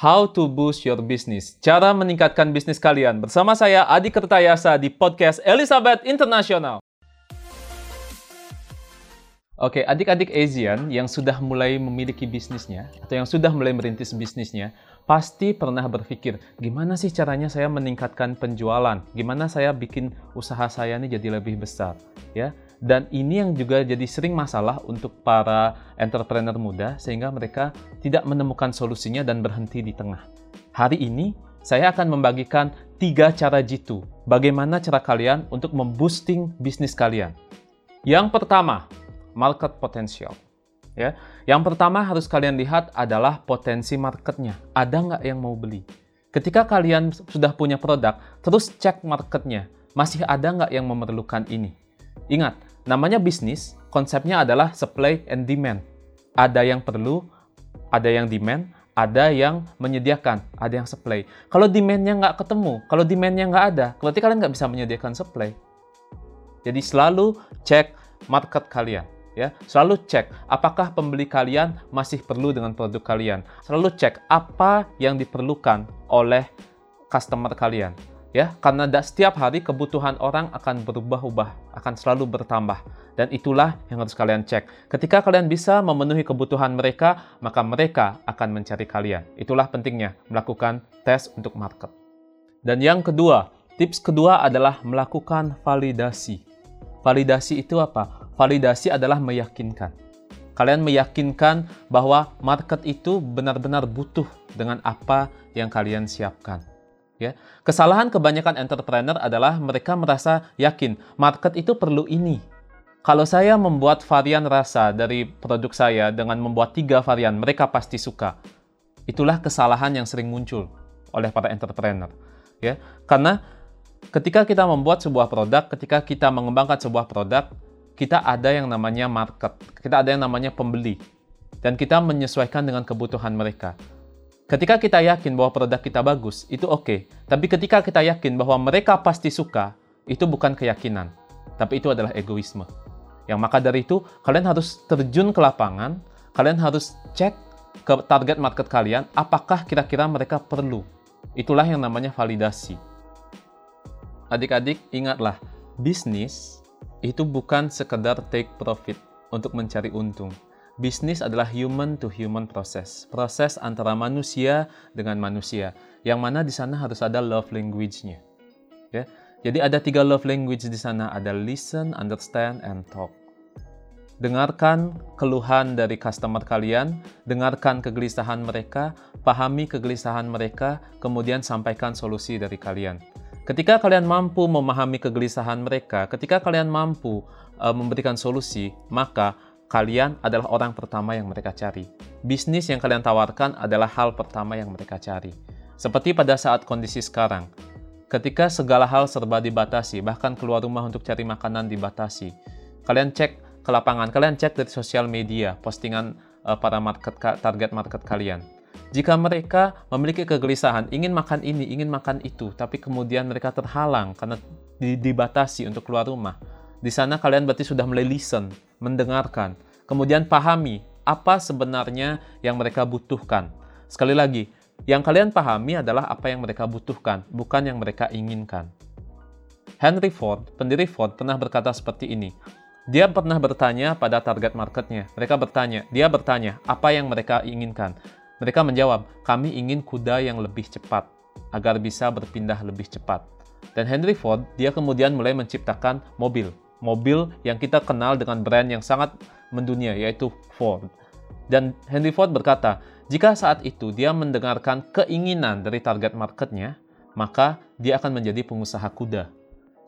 How to Boost Your Business. Cara meningkatkan bisnis kalian. Bersama saya Adi Kertayasa di podcast Elizabeth International. Oke, adik-adik Asian yang sudah mulai memiliki bisnisnya atau yang sudah mulai merintis bisnisnya, pasti pernah berpikir, gimana sih caranya saya meningkatkan penjualan? Gimana saya bikin usaha saya ini jadi lebih besar? Ya, dan ini yang juga jadi sering masalah untuk para entrepreneur muda sehingga mereka tidak menemukan solusinya dan berhenti di tengah. Hari ini saya akan membagikan tiga cara jitu. Bagaimana cara kalian untuk memboosting bisnis kalian? Yang pertama, market potential. Ya, yang pertama harus kalian lihat adalah potensi marketnya. Ada nggak yang mau beli? Ketika kalian sudah punya produk, terus cek marketnya. Masih ada nggak yang memerlukan ini? Ingat, namanya bisnis, konsepnya adalah supply and demand. Ada yang perlu, ada yang demand, ada yang menyediakan, ada yang supply. Kalau demandnya nggak ketemu, kalau demandnya nggak ada, berarti kalian nggak bisa menyediakan supply. Jadi selalu cek market kalian ya selalu cek apakah pembeli kalian masih perlu dengan produk kalian selalu cek apa yang diperlukan oleh customer kalian ya karena setiap hari kebutuhan orang akan berubah-ubah akan selalu bertambah. Dan itulah yang harus kalian cek. Ketika kalian bisa memenuhi kebutuhan mereka maka mereka akan mencari kalian. Itulah pentingnya melakukan tes untuk market. Dan yang kedua tips kedua adalah melakukan validasi. Validasi itu apa? Validasi adalah meyakinkan. Kalian meyakinkan bahwa market itu benar-benar butuh dengan apa yang kalian siapkan. Ya. Kesalahan kebanyakan entrepreneur adalah mereka merasa yakin market itu perlu ini. Kalau saya membuat varian rasa dari produk saya dengan membuat tiga varian, mereka pasti suka. Itulah kesalahan yang sering muncul oleh para entrepreneur. Ya, karena ketika kita membuat sebuah produk, ketika kita mengembangkan sebuah produk, kita ada yang namanya market, kita ada yang namanya pembeli, dan kita menyesuaikan dengan kebutuhan mereka. Ketika kita yakin bahwa produk kita bagus, itu oke. Okay. Tapi ketika kita yakin bahwa mereka pasti suka, itu bukan keyakinan, tapi itu adalah egoisme. Yang maka dari itu, kalian harus terjun ke lapangan, kalian harus cek ke target market kalian, apakah kira-kira mereka perlu. Itulah yang namanya validasi. Adik-adik, ingatlah, bisnis itu bukan sekedar take profit untuk mencari untung. Bisnis adalah human to human process, proses antara manusia dengan manusia, yang mana di sana harus ada love language-nya. Ya, jadi ada tiga love language di sana, ada listen, understand, and talk. Dengarkan keluhan dari customer kalian, dengarkan kegelisahan mereka, pahami kegelisahan mereka, kemudian sampaikan solusi dari kalian. Ketika kalian mampu memahami kegelisahan mereka, ketika kalian mampu uh, memberikan solusi, maka kalian adalah orang pertama yang mereka cari. Bisnis yang kalian tawarkan adalah hal pertama yang mereka cari. Seperti pada saat kondisi sekarang, ketika segala hal serba dibatasi, bahkan keluar rumah untuk cari makanan dibatasi. Kalian cek ke lapangan, kalian cek dari sosial media, postingan uh, para market target market kalian jika mereka memiliki kegelisahan, ingin makan ini, ingin makan itu, tapi kemudian mereka terhalang karena dibatasi untuk keluar rumah. Di sana kalian berarti sudah mulai listen, mendengarkan, kemudian pahami apa sebenarnya yang mereka butuhkan. Sekali lagi, yang kalian pahami adalah apa yang mereka butuhkan, bukan yang mereka inginkan. Henry Ford, pendiri Ford, pernah berkata seperti ini. Dia pernah bertanya pada target marketnya. Mereka bertanya, dia bertanya apa yang mereka inginkan. Mereka menjawab, kami ingin kuda yang lebih cepat, agar bisa berpindah lebih cepat. Dan Henry Ford, dia kemudian mulai menciptakan mobil. Mobil yang kita kenal dengan brand yang sangat mendunia, yaitu Ford. Dan Henry Ford berkata, jika saat itu dia mendengarkan keinginan dari target marketnya, maka dia akan menjadi pengusaha kuda.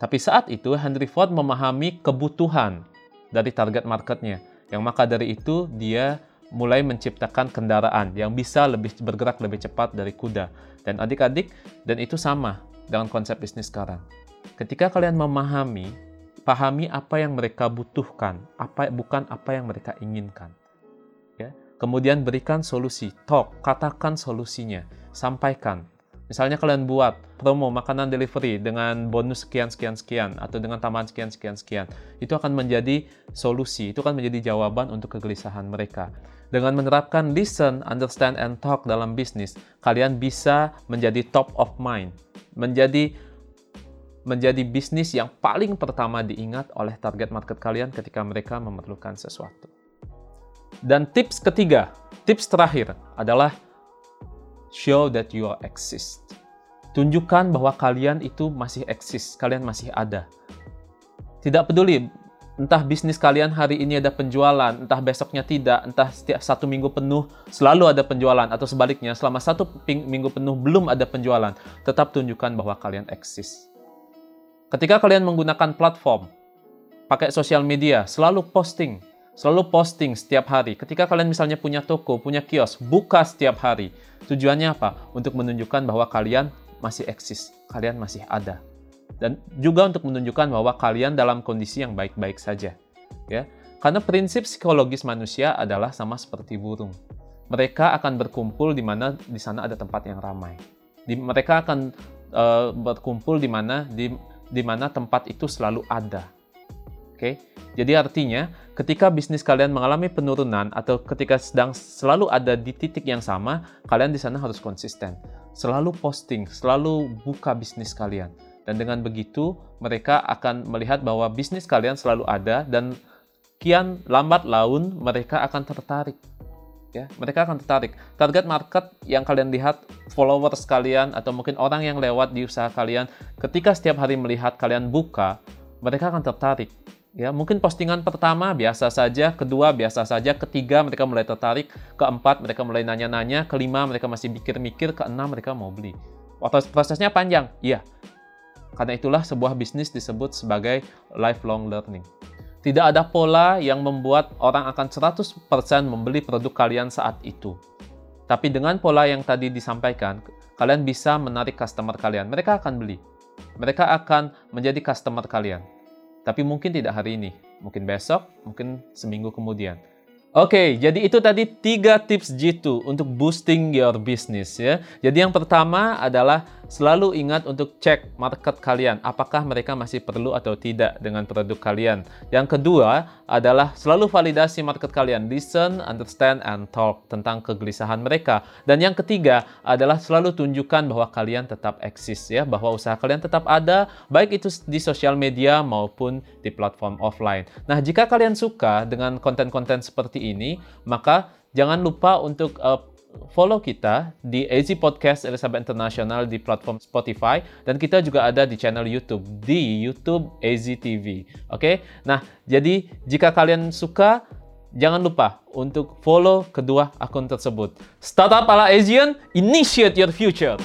Tapi saat itu Henry Ford memahami kebutuhan dari target marketnya, yang maka dari itu dia mulai menciptakan kendaraan yang bisa lebih bergerak lebih cepat dari kuda. Dan adik-adik, dan itu sama dengan konsep bisnis sekarang. Ketika kalian memahami, pahami apa yang mereka butuhkan, apa bukan apa yang mereka inginkan. Ya. Kemudian berikan solusi, talk, katakan solusinya, sampaikan. Misalnya kalian buat promo makanan delivery dengan bonus sekian sekian sekian atau dengan tambahan sekian sekian sekian, itu akan menjadi solusi, itu akan menjadi jawaban untuk kegelisahan mereka. Dengan menerapkan listen, understand, and talk dalam bisnis, kalian bisa menjadi top of mind, menjadi menjadi bisnis yang paling pertama diingat oleh target market kalian ketika mereka memerlukan sesuatu. Dan tips ketiga, tips terakhir adalah show that you exist. Tunjukkan bahwa kalian itu masih eksis, kalian masih ada. Tidak peduli entah bisnis kalian hari ini ada penjualan, entah besoknya tidak, entah setiap satu minggu penuh selalu ada penjualan, atau sebaliknya selama satu minggu penuh belum ada penjualan, tetap tunjukkan bahwa kalian eksis. Ketika kalian menggunakan platform, pakai sosial media, selalu posting, selalu posting setiap hari. Ketika kalian misalnya punya toko, punya kios, buka setiap hari. Tujuannya apa? Untuk menunjukkan bahwa kalian masih eksis, kalian masih ada dan juga untuk menunjukkan bahwa kalian dalam kondisi yang baik-baik saja. Ya, karena prinsip psikologis manusia adalah sama seperti burung. Mereka akan berkumpul di mana di sana ada tempat yang ramai. Di, mereka akan uh, berkumpul di mana di, di mana tempat itu selalu ada. Oke, jadi artinya ketika bisnis kalian mengalami penurunan atau ketika sedang selalu ada di titik yang sama, kalian di sana harus konsisten, selalu posting, selalu buka bisnis kalian dan dengan begitu, mereka akan melihat bahwa bisnis kalian selalu ada dan kian lambat laun mereka akan tertarik. Ya, mereka akan tertarik. Target market yang kalian lihat, followers kalian atau mungkin orang yang lewat di usaha kalian, ketika setiap hari melihat kalian buka, mereka akan tertarik. Ya, mungkin postingan pertama biasa saja, kedua biasa saja, ketiga mereka mulai tertarik, keempat mereka mulai nanya-nanya, kelima mereka masih mikir-mikir, keenam mereka mau beli. Prosesnya panjang, iya. Karena itulah sebuah bisnis disebut sebagai lifelong learning. Tidak ada pola yang membuat orang akan 100% membeli produk kalian saat itu. Tapi dengan pola yang tadi disampaikan, kalian bisa menarik customer kalian. Mereka akan beli. Mereka akan menjadi customer kalian. Tapi mungkin tidak hari ini, mungkin besok, mungkin seminggu kemudian. Oke, jadi itu tadi tiga tips G2 untuk boosting your business ya. Jadi yang pertama adalah selalu ingat untuk cek market kalian, apakah mereka masih perlu atau tidak dengan produk kalian. Yang kedua adalah selalu validasi market kalian, listen, understand, and talk tentang kegelisahan mereka. Dan yang ketiga adalah selalu tunjukkan bahwa kalian tetap eksis ya, bahwa usaha kalian tetap ada, baik itu di sosial media maupun di platform offline. Nah, jika kalian suka dengan konten-konten seperti ini, maka jangan lupa untuk uh, follow kita di AZ Podcast Elizabeth International di platform Spotify dan kita juga ada di channel YouTube di YouTube AZ TV. Oke, okay? nah jadi jika kalian suka jangan lupa untuk follow kedua akun tersebut. Startup ala Asian, initiate your future.